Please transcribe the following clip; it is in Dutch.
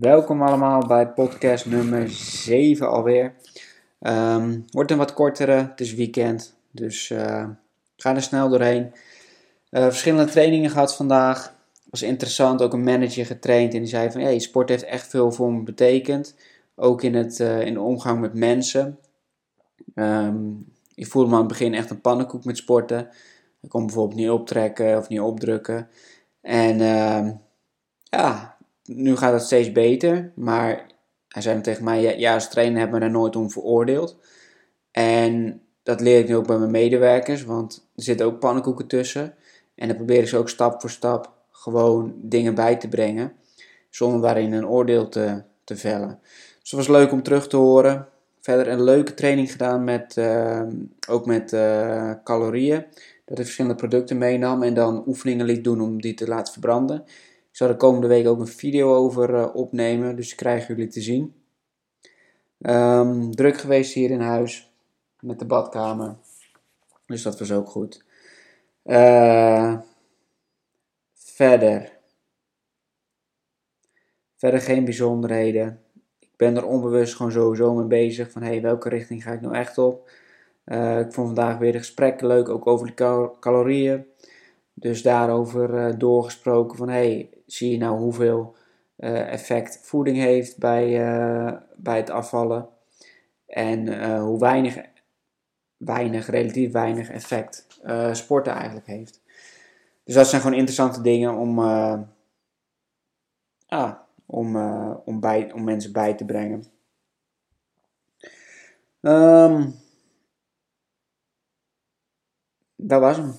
Welkom allemaal bij podcast nummer 7 alweer. Um, wordt een wat kortere, het is weekend, dus uh, ga er snel doorheen. Uh, verschillende trainingen gehad vandaag. Was interessant, ook een manager getraind en die zei van hey, sport heeft echt veel voor me betekend. Ook in, het, uh, in de omgang met mensen. Um, ik voelde me aan het begin echt een pannenkoek met sporten. Ik kon bijvoorbeeld niet optrekken of niet opdrukken. En ja, nu gaat het steeds beter, maar hij zei tegen mij, ja, als trainer hebben we er nooit om veroordeeld. En dat leer ik nu ook bij mijn medewerkers, want er zitten ook pannenkoeken tussen. En dan probeer ik ze ook stap voor stap gewoon dingen bij te brengen, zonder daarin een oordeel te, te vellen. Dus het was leuk om terug te horen. Verder een leuke training gedaan met, uh, ook met uh, calorieën. Dat ik verschillende producten meenam en dan oefeningen liet doen om die te laten verbranden. Zal de komende week ook een video over uh, opnemen, dus krijgen jullie te zien. Um, druk geweest hier in huis met de badkamer, dus dat was ook goed. Uh, verder. Verder geen bijzonderheden. Ik ben er onbewust gewoon sowieso mee bezig van hey, welke richting ga ik nou echt op. Uh, ik vond vandaag weer de gesprekken leuk, ook over de calorieën. Dus daarover doorgesproken van hey, zie je nou hoeveel uh, effect voeding heeft bij, uh, bij het afvallen. En hoe weinig, weinig, relatief weinig effect sporten eigenlijk heeft. Dus dat zijn gewoon interessante dingen om, ah, om, om, bij, om mensen bij te brengen. Um, dat was hem.